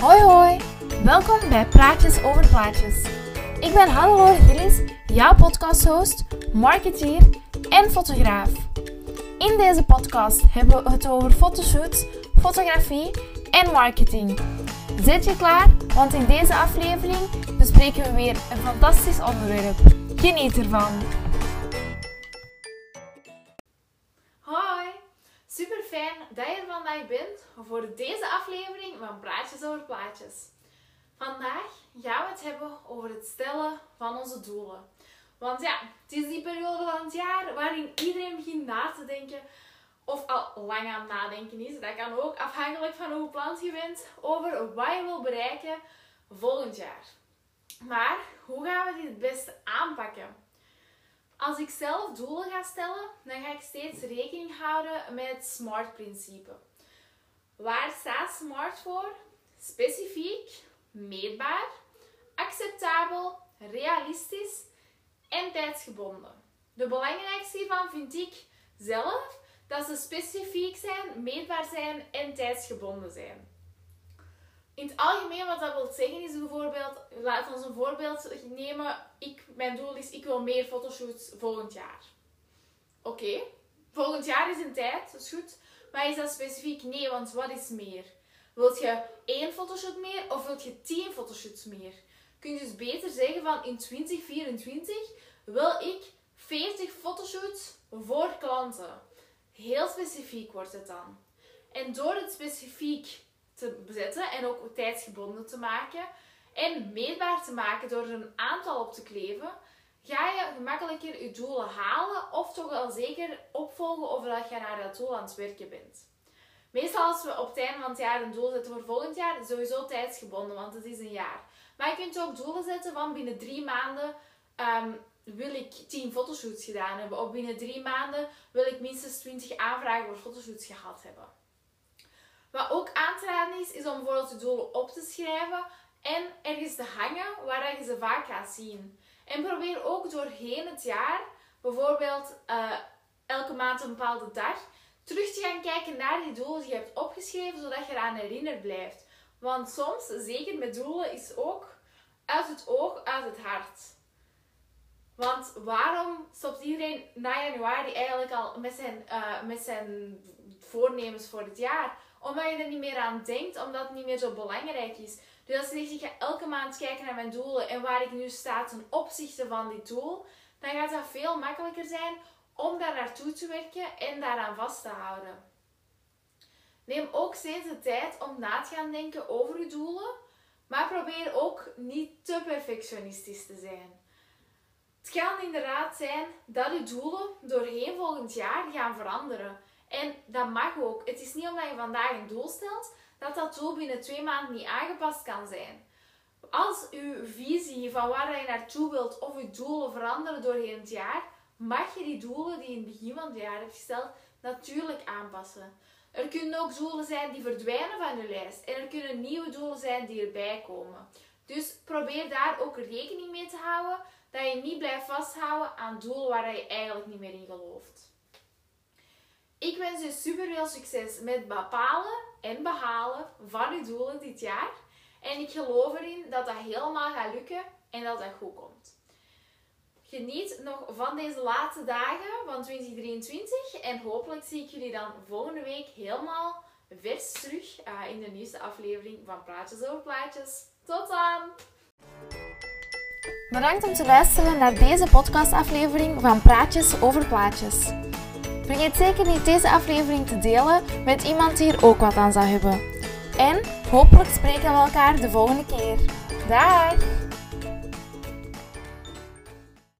Hoi hoi, welkom bij Praatjes over Plaatjes. Ik ben Hannelore Gillis, jouw podcasthost, marketeer en fotograaf. In deze podcast hebben we het over fotoshoots, fotografie en marketing. Zit je klaar? Want in deze aflevering bespreken we weer een fantastisch onderwerp. Geniet ervan! Super fijn dat je er vandaag bent voor deze aflevering van Praatjes over Plaatjes. Vandaag gaan we het hebben over het stellen van onze doelen. Want ja, het is die periode van het jaar waarin iedereen begint na te denken of al lang aan nadenken is. Dat kan ook afhankelijk van hoe plant je bent over wat je wil bereiken volgend jaar. Maar hoe gaan we dit het beste aanpakken? Als ik zelf doelen ga stellen, dan ga ik steeds rekening houden met het SMART-principe. Waar staat SMART voor? Specifiek, meetbaar, acceptabel, realistisch en tijdsgebonden. De belangrijkste hiervan vind ik zelf dat ze specifiek zijn, meetbaar zijn en tijdsgebonden zijn. In het algemeen wat dat wil zeggen is bijvoorbeeld, laten we een voorbeeld nemen. Ik, mijn doel is, ik wil meer fotoshoots volgend jaar. Oké, volgend jaar is een tijd, dat is goed. Maar is dat specifiek? Nee, want wat is meer? Wilt je één fotoshoot meer of wilt je tien fotoshoots meer? Kun je dus beter zeggen van in 2024 wil ik 40 fotoshoots voor klanten. Heel specifiek wordt het dan. En door het specifiek te bezetten en ook tijdsgebonden te maken en meetbaar te maken door er een aantal op te kleven, ga je gemakkelijker je doelen halen of toch wel zeker opvolgen of dat je naar dat doel aan het werken bent. Meestal als we op het einde van het jaar een doel zetten voor volgend jaar, sowieso tijdsgebonden, want het is een jaar. Maar je kunt ook doelen zetten van binnen drie maanden ehm, wil ik 10 fotoshoots gedaan hebben. Of binnen drie maanden wil ik minstens 20 aanvragen voor fotoshoots gehad hebben. Wat ook aan te raden is, is om bijvoorbeeld de doelen op te schrijven en ergens te hangen waar je ze vaak gaat zien. En probeer ook doorheen het jaar, bijvoorbeeld uh, elke maand een bepaalde dag, terug te gaan kijken naar die doelen die je hebt opgeschreven, zodat je eraan herinnerd blijft. Want soms, zeker met doelen, is ook uit het oog, uit het hart. Want waarom stopt iedereen na januari eigenlijk al met zijn, uh, met zijn voornemens voor het jaar? Omdat je er niet meer aan denkt, omdat het niet meer zo belangrijk is. Dus als je zegt, ik ga elke maand kijken naar mijn doelen en waar ik nu sta ten opzichte van die doel, dan gaat dat veel makkelijker zijn om daar naartoe te werken en daaraan vast te houden. Neem ook steeds de tijd om na te gaan denken over je doelen, maar probeer ook niet te perfectionistisch te zijn. Het kan inderdaad zijn dat je doelen doorheen volgend jaar gaan veranderen. En dat mag ook. Het is niet omdat je vandaag een doel stelt, dat dat doel binnen twee maanden niet aangepast kan zijn. Als je visie van waar je naartoe wilt of je doelen veranderen doorheen het jaar, mag je die doelen die je in het begin van het jaar hebt gesteld natuurlijk aanpassen. Er kunnen ook doelen zijn die verdwijnen van je lijst en er kunnen nieuwe doelen zijn die erbij komen. Dus probeer daar ook rekening mee te houden dat je niet blijft vasthouden aan doelen waar je eigenlijk niet meer in gelooft. Ik wens je super veel succes met bepalen en behalen van je doelen dit jaar. En ik geloof erin dat dat helemaal gaat lukken en dat dat goed komt. Geniet nog van deze laatste dagen van 2023 en hopelijk zie ik jullie dan volgende week helemaal vers terug uh, in de nieuwste aflevering van Praatjes over Plaatjes. Tot dan! Bedankt om te luisteren naar deze podcastaflevering van Praatjes over Plaatjes. Vergeet zeker niet deze aflevering te delen met iemand die er ook wat aan zou hebben. En hopelijk spreken we elkaar de volgende keer. Dag!